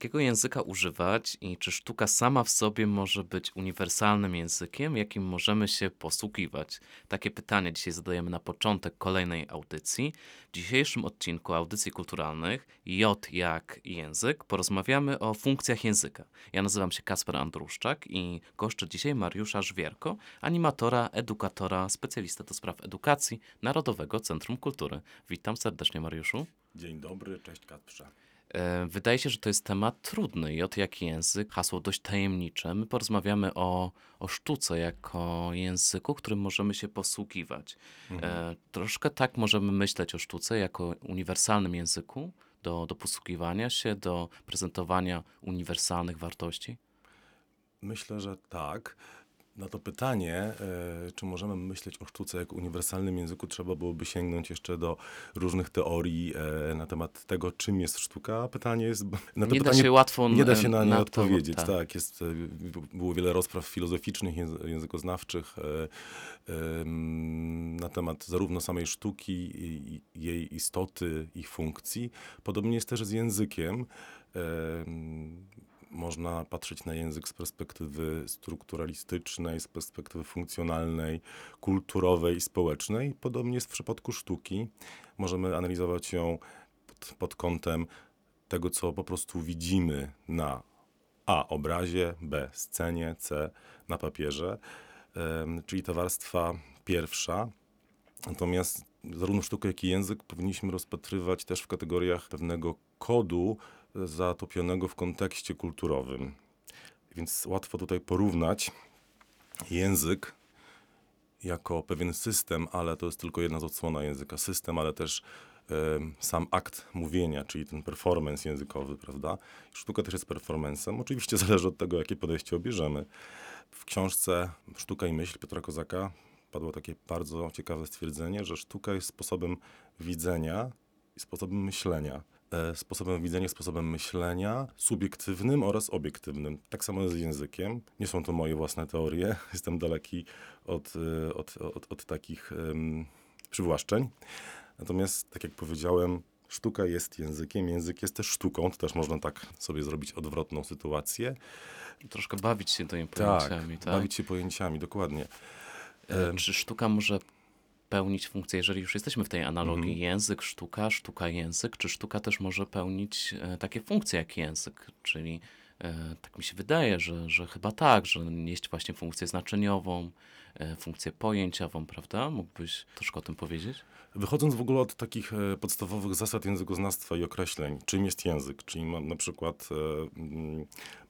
Jakiego języka używać i czy sztuka sama w sobie może być uniwersalnym językiem, jakim możemy się posługiwać? Takie pytanie dzisiaj zadajemy na początek kolejnej audycji. W dzisiejszym odcinku Audycji Kulturalnych J jak język porozmawiamy o funkcjach języka. Ja nazywam się Kasper Andruszczak i goszczę dzisiaj Mariusza Żwierko, animatora, edukatora, specjalista do spraw edukacji Narodowego Centrum Kultury. Witam serdecznie Mariuszu. Dzień dobry, cześć Kasprze. E, Wydaje się, że to jest temat trudny. J jak język, hasło dość tajemnicze. My porozmawiamy o, o sztuce jako języku, którym możemy się posługiwać. E, troszkę tak możemy myśleć o sztuce jako uniwersalnym języku do, do posługiwania się, do prezentowania uniwersalnych wartości. Myślę, że tak. Na to pytanie, e, czy możemy myśleć o sztuce jako uniwersalnym języku, trzeba byłoby sięgnąć jeszcze do różnych teorii e, na temat tego, czym jest sztuka. Pytanie jest. Na to Nie da pytanie się łatwo Nie da się na nie to- odpowiedzieć. tak. tak. jest, e, było wiele rozpraw filozoficznych, języ- językoznawczych na temat zarówno samej sztuki, jej istoty i funkcji. Podobnie jest też z językiem. Można patrzeć na język z perspektywy strukturalistycznej, z perspektywy funkcjonalnej, kulturowej i społecznej. Podobnie jest w przypadku sztuki. Możemy analizować ją pod, pod kątem tego, co po prostu widzimy na A obrazie, B scenie, C na papierze, czyli ta warstwa pierwsza. Natomiast zarówno sztukę, jak i język powinniśmy rozpatrywać też w kategoriach pewnego kodu zatopionego w kontekście kulturowym. Więc łatwo tutaj porównać język jako pewien system, ale to jest tylko jedna z odsłona języka. System, ale też em, sam akt mówienia, czyli ten performance językowy, prawda? Sztuka też jest performancem. Oczywiście zależy od tego, jakie podejście obierzemy. W książce Sztuka i myśl Piotra Kozaka padło takie bardzo ciekawe stwierdzenie, że sztuka jest sposobem widzenia i sposobem myślenia. E, Sposobem widzenia, sposobem myślenia, subiektywnym oraz obiektywnym. Tak samo jest z językiem. Nie są to moje własne teorie. Jestem daleki od, e, od, od, od takich em, przywłaszczeń. Natomiast, tak jak powiedziałem, sztuka jest językiem, język jest też sztuką. To też można tak sobie zrobić odwrotną sytuację. Troszkę bawić się tymi Tak, pojęciami. Tak, bawić się pojęciami, dokładnie. E, Czy sztuka może pełnić funkcję, jeżeli już jesteśmy w tej analogii Mhm. język, sztuka, sztuka, język, czy sztuka też może pełnić e, takie funkcje jak język? Czyli e, tak mi się wydaje, że, że chyba tak, że nieść właśnie funkcję znaczeniową, e, funkcję pojęciową, prawda? Mógłbyś troszkę o tym powiedzieć? Wychodząc w ogóle od takich podstawowych zasad językoznawstwa i określeń, czym jest język, czyli ma, na przykład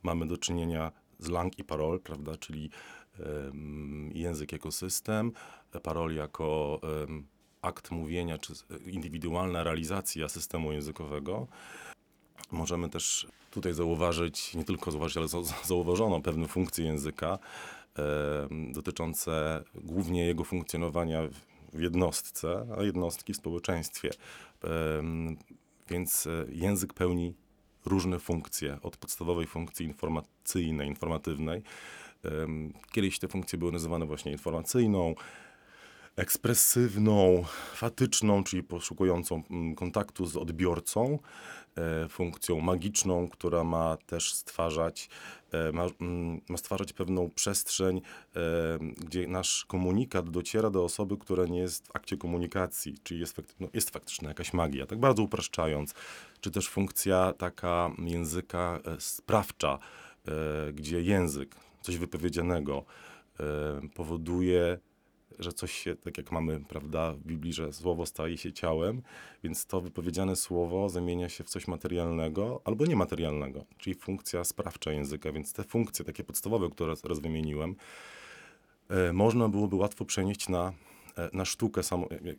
mamy do czynienia z lang i parol, prawda, czyli język jako system, parol jako akt mówienia, czy indywidualna realizacja systemu językowego. Możemy też tutaj zauważyć, nie tylko zauważyć, ale zau- zauważono pewne funkcje języka dotyczące głównie jego funkcjonowania w- jednostce, a jednostki w społeczeństwie. Więc e, język pełni różne funkcje, od podstawowej funkcji informacyjnej, informatywnej. Kiedyś te funkcje były nazywane właśnie informacyjną, ekspresywną, fatyczną, czyli poszukującą mm, kontaktu z odbiorcą, e, funkcją magiczną, która ma też stwarzać, e, ma, mm, ma stwarzać pewną przestrzeń, e, gdzie nasz komunikat dociera do osoby, która nie jest w akcie komunikacji, czyli jest, fakt, no, jest faktycznie jakaś magia, tak bardzo upraszczając, czy też funkcja taka języka sprawcza, gdzie język, coś wypowiedzianego e, powoduje że coś się, tak jak mamy, prawda, w Biblii, że słowo staje się ciałem, więc to wypowiedziane słowo zamienia się w coś materialnego albo niematerialnego, czyli funkcja sprawcza języka, więc te funkcje takie podstawowe, które teraz wymieniłem, e, można byłoby łatwo przenieść na, e, na sztukę samo, e, e,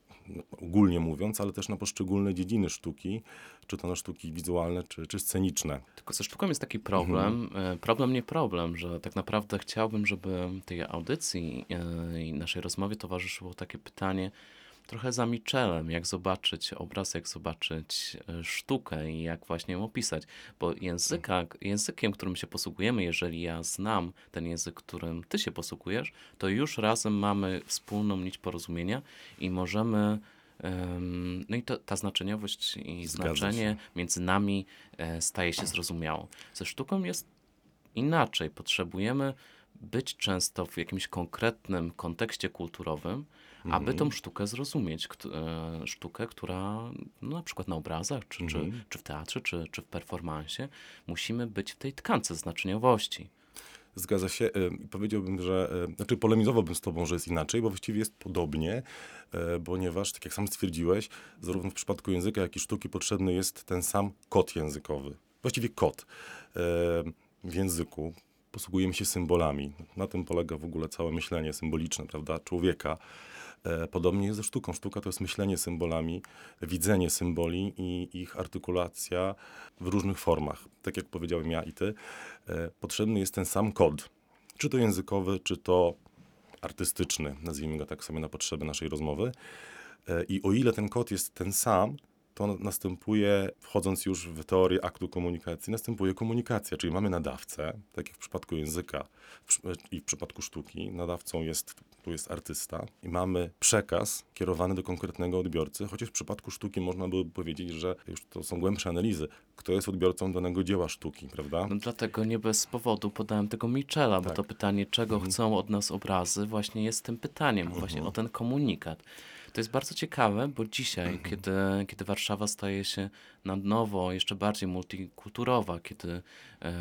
ogólnie mówiąc, ale też na poszczególne dziedziny sztuki, czy to na sztuki wizualne, czy, czy sceniczne. Tylko ze sztuką jest taki problem, Mhm. e, problem nie problem, że tak naprawdę chciałbym, żeby tej audycji e, i naszej rozmowie towarzyszyło takie pytanie trochę za Michelem, jak zobaczyć obraz, jak zobaczyć e, sztukę i jak właśnie ją opisać. Bo języka, językiem, którym się posługujemy, jeżeli ja znam ten język, którym ty się posługujesz, to już razem mamy wspólną nić porozumienia i możemy No i to, ta znaczeniowość i Zgadza znaczenie między nami e, staje się zrozumiałe. Ze sztuką jest inaczej. Potrzebujemy być często w jakimś konkretnym kontekście kulturowym, aby tą sztukę zrozumieć. E, Sztukę, która no, na przykład na obrazach, czy, czy, czy w teatrze, czy, czy w performansie, musimy być w tej tkance znaczeniowości. Zgadza się. e, Powiedziałbym, że, e, znaczy polemizowałbym z tobą, że jest inaczej, bo właściwie jest podobnie, ponieważ, tak jak sam stwierdziłeś, zarówno w przypadku języka, jak i sztuki potrzebny jest ten sam kod językowy. Właściwie kod. W języku posługujemy się symbolami. Na tym polega w ogóle całe myślenie symboliczne, prawda, człowieka. E, Podobnie jest ze sztuką. Sztuka to jest myślenie symbolami, widzenie symboli i ich artykulacja w różnych formach. Tak jak powiedziałem ja i ty, e, potrzebny jest ten sam kod. Czy to językowy, czy to artystyczny, nazwijmy go tak sobie na potrzeby naszej rozmowy. E, I o ile ten kod jest ten sam, to na- następuje, wchodząc już w teorię aktu komunikacji, następuje komunikacja, czyli mamy nadawcę, tak jak w przypadku języka i w przypadku sztuki, nadawcą jest, tu jest artysta i mamy przekaz kierowany do konkretnego odbiorcy, chociaż w przypadku sztuki można by powiedzieć, że już to są głębsze analizy, kto jest odbiorcą danego dzieła sztuki, prawda? No dlatego nie bez powodu podałem tego Michela, bo Tak. to pytanie, czego chcą od nas obrazy, właśnie jest tym pytaniem, właśnie o ten komunikat. To jest bardzo ciekawe, bo dzisiaj, kiedy, kiedy Warszawa staje się na nowo jeszcze bardziej multikulturowa, kiedy e,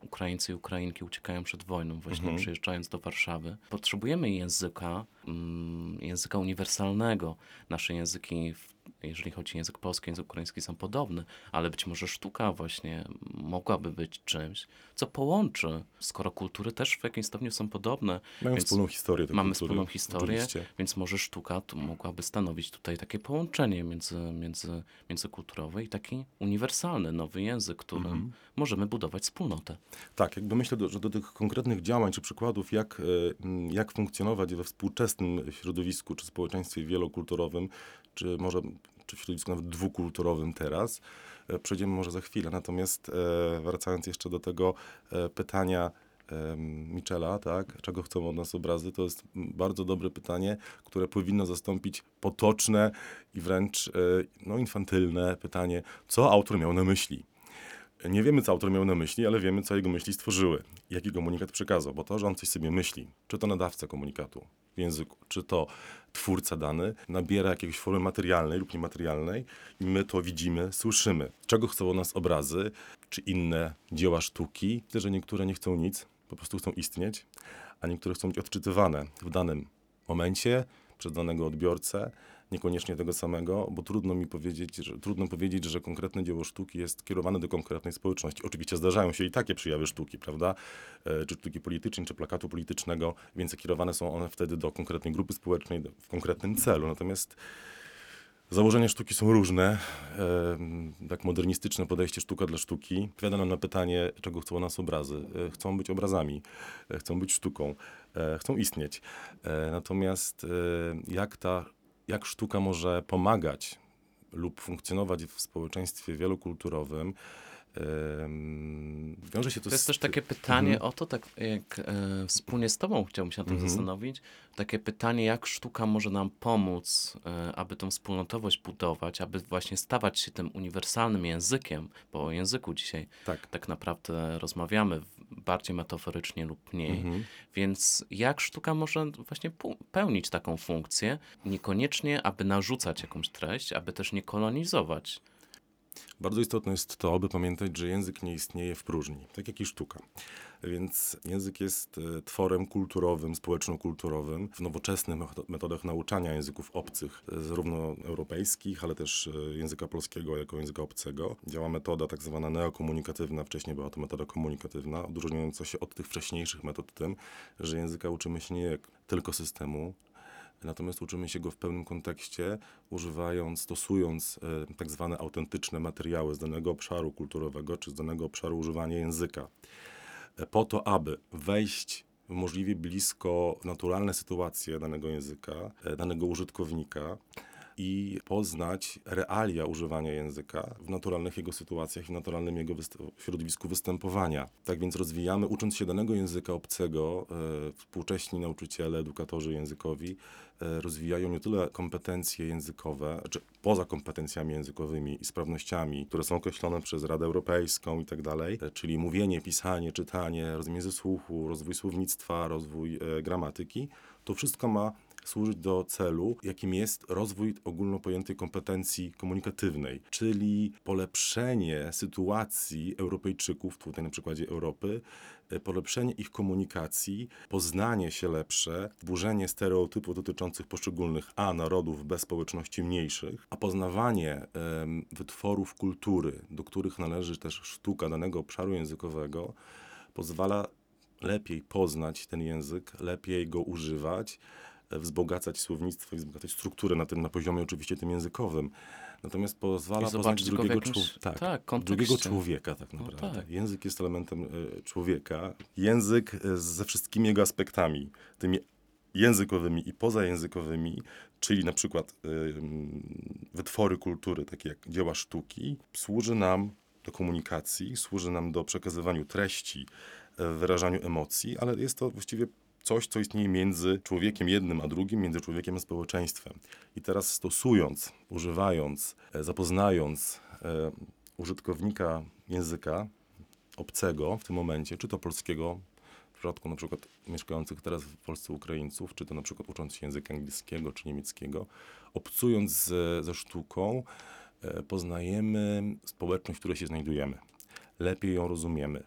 Ukraińcy i Ukrainki uciekają przed wojną, właśnie przyjeżdżając do Warszawy, potrzebujemy języka, mm, języka uniwersalnego. Nasze języki, w- jeżeli chodzi o język polski, język ukraiński są podobne, ale być może sztuka właśnie mogłaby być czymś, co połączy, skoro kultury też w jakimś stopniu są podobne. Mają wspólną historię. Mamy kultury, wspólną historię, oczywiście. więc może sztuka tu mogłaby stanowić tutaj takie połączenie między, między, międzykulturowe i taki uniwersalny, nowy język, którym Mhm. możemy budować wspólnotę. Tak, jakby myślę, że do tych konkretnych działań czy przykładów, jak, e, jak funkcjonować we współczesnym środowisku czy społeczeństwie wielokulturowym, czy może czy w środowisku nawet dwukulturowym teraz, e, przejdziemy może za chwilę. Natomiast e, wracając jeszcze do tego e, pytania Michela, tak, czego chcą od nas obrazy, to jest bardzo dobre pytanie, które powinno zastąpić potoczne i wręcz no, infantylne pytanie, co autor miał na myśli. Nie wiemy, co autor miał na myśli, ale wiemy, co jego myśli stworzyły. Jaki komunikat przekazał, bo to, że on coś sobie myśli, czy to nadawca komunikatu języku, czy to twórca dany, nabiera jakiejś formy materialnej lub niematerialnej i my to widzimy, słyszymy. Czego chcą od nas obrazy, czy inne dzieła sztuki. Myślę, że niektóre nie chcą nic, po prostu chcą istnieć, a niektóre chcą być odczytywane w danym momencie przez danego odbiorcę, niekoniecznie tego samego, bo trudno mi powiedzieć, że, trudno powiedzieć, że konkretne dzieło sztuki jest kierowane do konkretnej społeczności. Oczywiście zdarzają się i takie przejawy sztuki, prawda? E, czy sztuki politycznej, czy plakatu politycznego, więc kierowane są one wtedy do konkretnej grupy społecznej w konkretnym celu. Natomiast Założenia sztuki są różne. Em, Tak modernistyczne podejście sztuka dla sztuki. Odpowiada nam na pytanie, czego chcą nas obrazy. E, Chcą być obrazami, e, chcą być sztuką, e, chcą istnieć. E, Natomiast e, jak ta, jak sztuka może pomagać lub funkcjonować w społeczeństwie wielokulturowym, wiąże się to, To jest z też takie pytanie o to, tak jak e, wspólnie z Tobą chciałbym się nad tym Mhm. zastanowić. Takie pytanie, jak sztuka może nam pomóc, e, aby tą wspólnotowość budować, aby właśnie stawać się tym uniwersalnym językiem, bo o języku dzisiaj Tak. tak naprawdę rozmawiamy w- bardziej metaforycznie lub mniej. Mhm. Więc jak sztuka może właśnie pełnić taką funkcję, niekoniecznie aby narzucać jakąś treść, aby też nie kolonizować. Bardzo istotne jest to, aby pamiętać, że język nie istnieje w próżni, tak jak i sztuka. Więc język jest e, tworem kulturowym, społeczno-kulturowym. W nowoczesnych metodach nauczania języków obcych, e, zarówno europejskich, ale też e, języka polskiego jako języka obcego, działa metoda tak zwana neokomunikatywna. Wcześniej była to metoda komunikatywna, odróżniająca się od tych wcześniejszych metod tym, że języka uczymy się nie tylko systemu, Natomiast uczymy się go w pełnym kontekście, używając, stosując e, tak zwane autentyczne materiały z danego obszaru kulturowego czy z danego obszaru używania języka. E, po to, aby wejść możliwie blisko naturalne sytuacje danego języka, e, danego użytkownika, i poznać realia używania języka w naturalnych jego sytuacjach i w naturalnym jego wyst- środowisku występowania. Tak więc rozwijamy, ucząc się danego języka obcego, e, współcześni nauczyciele, edukatorzy językowi e, rozwijają nie tyle kompetencje językowe, czy poza kompetencjami językowymi i sprawnościami, które są określone przez Radę Europejską i tak dalej, e, czyli mówienie, pisanie, czytanie, rozumienie ze słuchu, rozwój słownictwa, rozwój e, gramatyki, to wszystko ma służyć do celu, jakim jest rozwój ogólno pojętej kompetencji komunikatywnej, czyli polepszenie sytuacji Europejczyków, tutaj na przykładzie Europy, e, polepszenie ich komunikacji, poznanie się lepsze, burzenie stereotypów dotyczących poszczególnych A narodów bez społeczności mniejszych, a poznawanie wytworów kultury, do których należy też sztuka danego obszaru językowego, pozwala lepiej poznać ten język, lepiej go używać, wzbogacać słownictwo i wzbogacać strukturę na tym, na poziomie oczywiście tym językowym. Natomiast pozwala poznać drugiego, jakimś- człowieka. tak, tak, drugiego człowieka tak No naprawdę. tak. Język jest elementem e, człowieka. Język e, ze wszystkimi jego aspektami, tymi językowymi i pozajęzykowymi, czyli na przykład mm, wytwory kultury, takie jak dzieła sztuki, służy nam do komunikacji, służy nam do przekazywaniu treści, wyrażaniu emocji, ale jest to właściwie coś, co istnieje między człowiekiem jednym a drugim, między człowiekiem a społeczeństwem. I teraz stosując, używając, e, zapoznając e, użytkownika języka obcego w tym momencie, czy to polskiego, w przypadku na przykład mieszkających teraz w Polsce Ukraińców, czy to na przykład ucząc się języka angielskiego czy niemieckiego, obcując ze, ze sztuką, e, poznajemy społeczność, w której się znajdujemy. Lepiej ją rozumiemy.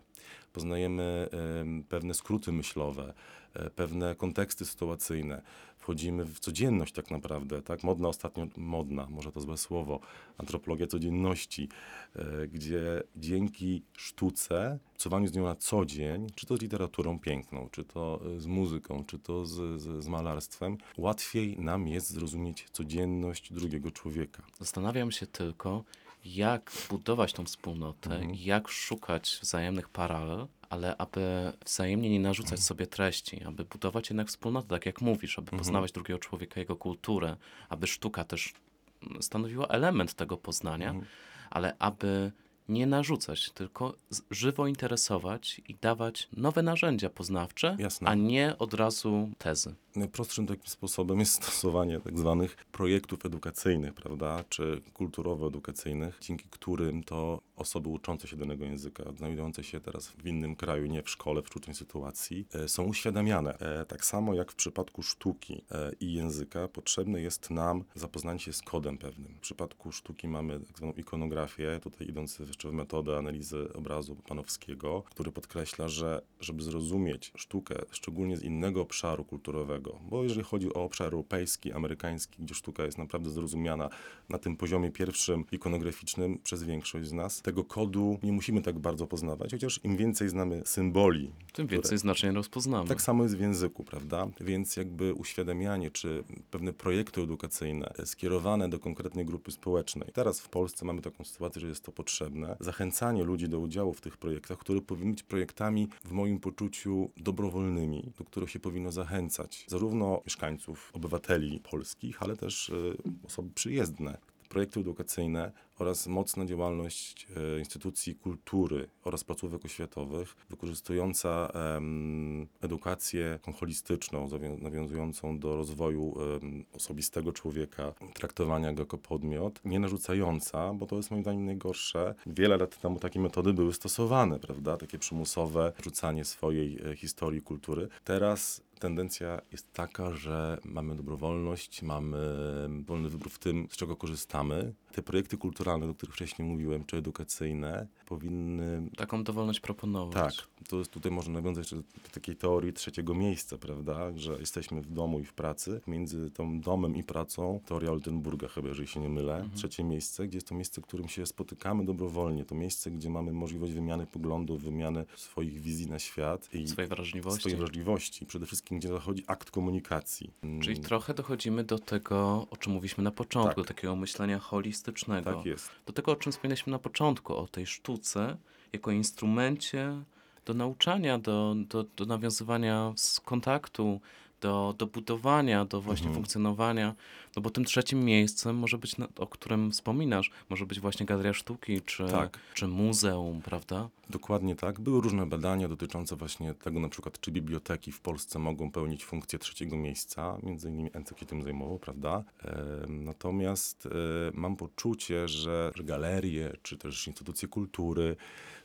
Poznajemy em, pewne skróty myślowe, e, pewne konteksty sytuacyjne. Wchodzimy w codzienność tak naprawdę, tak? Modna ostatnio, modna, może to złe słowo, antropologia codzienności, e, gdzie dzięki sztuce, obcowaniu z nią na co dzień, czy to z literaturą piękną, czy to e, z muzyką, czy to z, z, z malarstwem, łatwiej nam jest zrozumieć codzienność drugiego człowieka. Zastanawiam się tylko, jak budować tą wspólnotę, Mhm. jak szukać wzajemnych paralel, ale aby wzajemnie nie narzucać Mhm. sobie treści, aby budować jednak wspólnotę, tak jak mówisz, aby Mhm. poznawać drugiego człowieka, jego kulturę, aby sztuka też stanowiła element tego poznania, Mhm. ale aby nie narzucać, tylko żywo interesować i dawać nowe narzędzia poznawcze, Jasne. a nie od razu tezy. Najprostszym takim sposobem jest stosowanie tak zwanych projektów edukacyjnych, prawda, czy kulturowo-edukacyjnych, dzięki którym to osoby uczące się danego języka, znajdujące się teraz w innym kraju, nie w szkole, w sztucznej sytuacji, e, są uświadamiane. E, Tak samo jak w przypadku sztuki e, i języka, potrzebne jest nam zapoznanie się z kodem pewnym. W przypadku sztuki mamy tak zwaną ikonografię, tutaj idąc jeszcze w metodę analizy obrazu Panowskiego, który podkreśla, że żeby zrozumieć sztukę, szczególnie z innego obszaru kulturowego, bo jeżeli chodzi o obszar europejski, amerykański, gdzie sztuka jest naprawdę zrozumiana na tym poziomie pierwszym ikonograficznym przez większość z nas, tego kodu nie musimy tak bardzo poznawać, chociaż im więcej znamy symboli, Tym które- więcej znaczeń rozpoznamy. tak samo jest w języku, prawda? Więc jakby uświadamianie, czy pewne projekty edukacyjne skierowane do konkretnej grupy społecznej. Teraz w Polsce mamy taką sytuację, że jest to potrzebne. Zachęcanie ludzi do udziału w tych projektach, które powinny być projektami w moim poczuciu dobrowolnymi, do których się powinno zachęcać zarówno mieszkańców, obywateli polskich, ale też y, osoby przyjezdne. Projekty edukacyjne oraz mocna działalność e, instytucji kultury oraz placówek oświatowych, wykorzystująca edukację holistyczną, nawiązującą do rozwoju osobistego człowieka, traktowania go jako podmiot, nie narzucająca, bo to jest moim zdaniem najgorsze. Wiele lat temu takie metody były stosowane, prawda? Takie przymusowe rzucanie swojej e, historii, kultury. Teraz tendencja jest taka, że mamy dobrowolność, mamy wolny wybór w tym, z czego korzystamy. Te projekty kulturalne, o których wcześniej mówiłem, czy edukacyjne, powinny Taką dowolność proponować. tak, to jest, tutaj można nawiązać do takiej teorii trzeciego miejsca, prawda, że jesteśmy w domu i w pracy. Między tą domem i pracą, teoria Oldenburga chyba, jeżeli się nie mylę, trzecie miejsce, gdzie jest to miejsce, w którym się spotykamy dobrowolnie. To miejsce, gdzie mamy możliwość wymiany poglądów, wymiany swoich wizji na świat i Swojej wrażliwości. swojej wrażliwości. Przede wszystkim, gdzie zachodzi akt komunikacji. Czyli trochę dochodzimy do tego, o czym mówiliśmy na początku, Tak. takiego myślenia holistycznego. Tak jest. Do tego, o czym wspominaliśmy na początku, o tej sztuce jako instrumencie do nauczania, do, do, do nawiązywania z kontaktu, do, do budowania, do właśnie Mhm. funkcjonowania. No bo tym trzecim miejscem może być, o którym wspominasz, może być właśnie Galeria Sztuki, czy, Tak. czy muzeum, prawda? Dokładnie tak. Były różne badania dotyczące właśnie tego, na przykład, czy biblioteki w Polsce mogą pełnić funkcję trzeciego miejsca. Między innymi NCK się tym zajmował, prawda? E, natomiast e, mam poczucie, że galerie, czy też instytucje kultury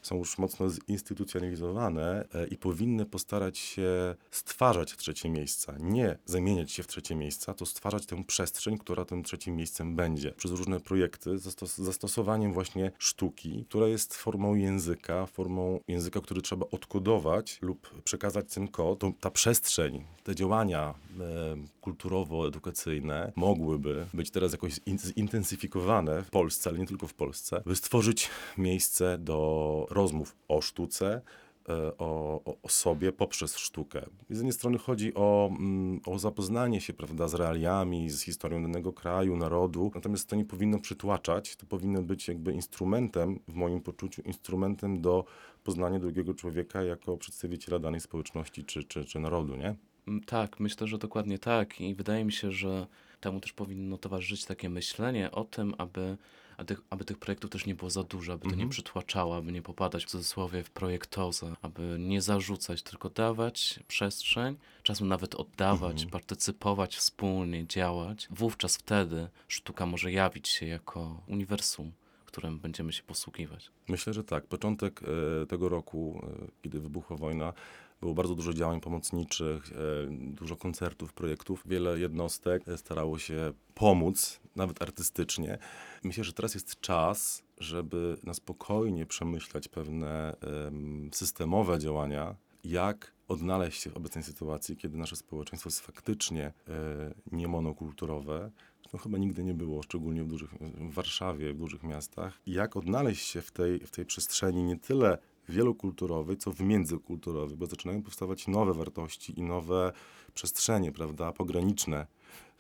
są już mocno zinstytucjonalizowane e, i powinny postarać się stwarzać trzecie miejsca. Nie zamieniać się w trzecie miejsca, to stwarzać tę przestrzeń, która tym trzecim miejscem będzie. Przez różne projekty, zastos- zastosowaniem właśnie sztuki, która jest formą języka, formą języka, który trzeba odkodować lub przekazać ten kod. To, ta przestrzeń, te działania e, kulturowo-edukacyjne mogłyby być teraz jakoś in- zintensyfikowane w Polsce, ale nie tylko w Polsce, by stworzyć miejsce do rozmów o sztuce, e, o, o, sobie poprzez sztukę. Z jednej strony chodzi o, mm, o zapoznanie się prawda, z realiami, z historią danego kraju, narodu, natomiast to nie powinno przytłaczać, to powinno być jakby instrumentem, w moim poczuciu, instrumentem do poznania drugiego człowieka jako przedstawiciela danej społeczności czy, czy, czy narodu, nie? Mm, Tak, myślę, że dokładnie tak. I wydaje mi się, że temu też powinno towarzyszyć takie myślenie o tym, aby, aby, tych, aby tych projektów też nie było za dużo, aby to nie Mhm. przytłaczało, aby nie popadać w cudzysłowie w projektozę, aby nie zarzucać, tylko dawać przestrzeń, czasem nawet oddawać, Mhm. partycypować wspólnie, działać. Wówczas wtedy sztuka może jawić się jako uniwersum, którym będziemy się posługiwać. Myślę, że tak. Początek e, tego roku, e, kiedy wybuchła wojna, było bardzo dużo działań pomocniczych, e, dużo koncertów, projektów. Wiele jednostek e, starało się pomóc, nawet artystycznie. Myślę, że teraz jest czas, żeby na spokojnie przemyśleć pewne em, systemowe działania, jak odnaleźć się w obecnej sytuacji, kiedy nasze społeczeństwo jest faktycznie e, niemonokulturowe, to chyba nigdy nie było, szczególnie w, dużych, w Warszawie, w dużych miastach. Jak odnaleźć się w tej, w tej przestrzeni nie tyle wielokulturowej, co w międzykulturowej, bo zaczynają powstawać nowe wartości i nowe przestrzenie, prawda, pograniczne.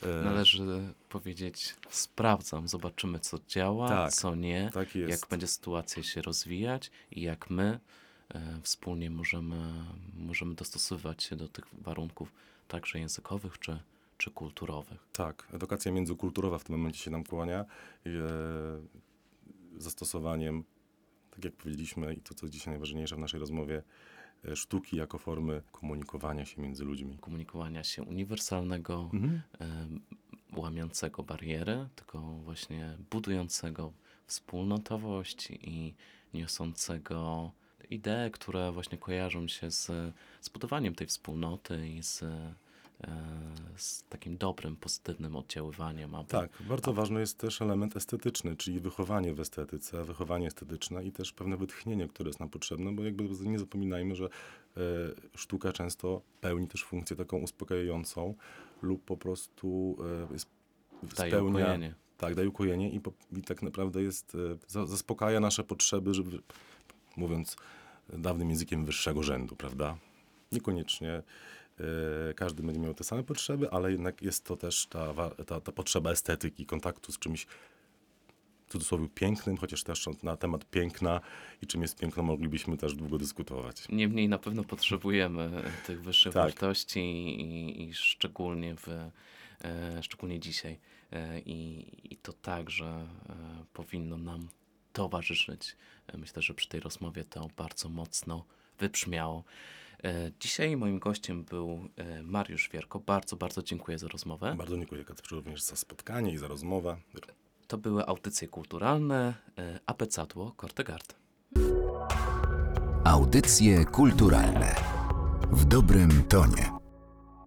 E, Należy powiedzieć, sprawdzam, zobaczymy, co działa, Tak, co nie. tak jak będzie sytuacja się rozwijać i jak my e, wspólnie możemy, możemy dostosowywać się do tych warunków także językowych czy, czy kulturowych. Tak, edukacja międzykulturowa w tym momencie się nam kłania. E, zastosowaniem, tak jak powiedzieliśmy, i to, co dzisiaj najważniejsze w naszej rozmowie, e, sztuki jako formy komunikowania się między ludźmi. Komunikowania się uniwersalnego, Mhm. e, łamiącego bariery, tylko właśnie budującego wspólnotowość i niosącego idee, które właśnie kojarzą się z, z budowaniem tej wspólnoty i z, z takim dobrym, pozytywnym oddziaływaniem. Aby, Tak, bardzo ważny jest też element estetyczny, czyli wychowanie w estetyce, wychowanie estetyczne i też pewne wytchnienie, które jest nam potrzebne, bo jakby nie zapominajmy, że e, sztuka często pełni też funkcję taką uspokajającą lub po prostu e, spełnia, ukojenie. tak, daje ukojenie i, po, i tak naprawdę jest, e, za, zaspokaja nasze potrzeby, żeby, mówiąc dawnym językiem wyższego rzędu, prawda? Niekoniecznie e, każdy będzie miał te same potrzeby, ale jednak jest to też ta, ta, ta potrzeba estetyki, kontaktu z czymś w cudzysłowie pięknym, chociaż też na temat piękna i czym jest piękno moglibyśmy też długo dyskutować. Niemniej na pewno potrzebujemy tych wyższych Tak. wartości i, i szczególnie w, e, szczególnie dzisiaj. E, I, I to także e, powinno nam towarzyszyć. E, Myślę, że przy tej rozmowie to bardzo mocno wybrzmiało. E, Dzisiaj moim gościem był e, Mariusz Wierko. Bardzo, bardzo dziękuję za rozmowę. Bardzo dziękuję Kacprze również za spotkanie i za rozmowę. To były audycje kulturalne e, Apecadło Kortegard. Audycje kulturalne w dobrym tonie.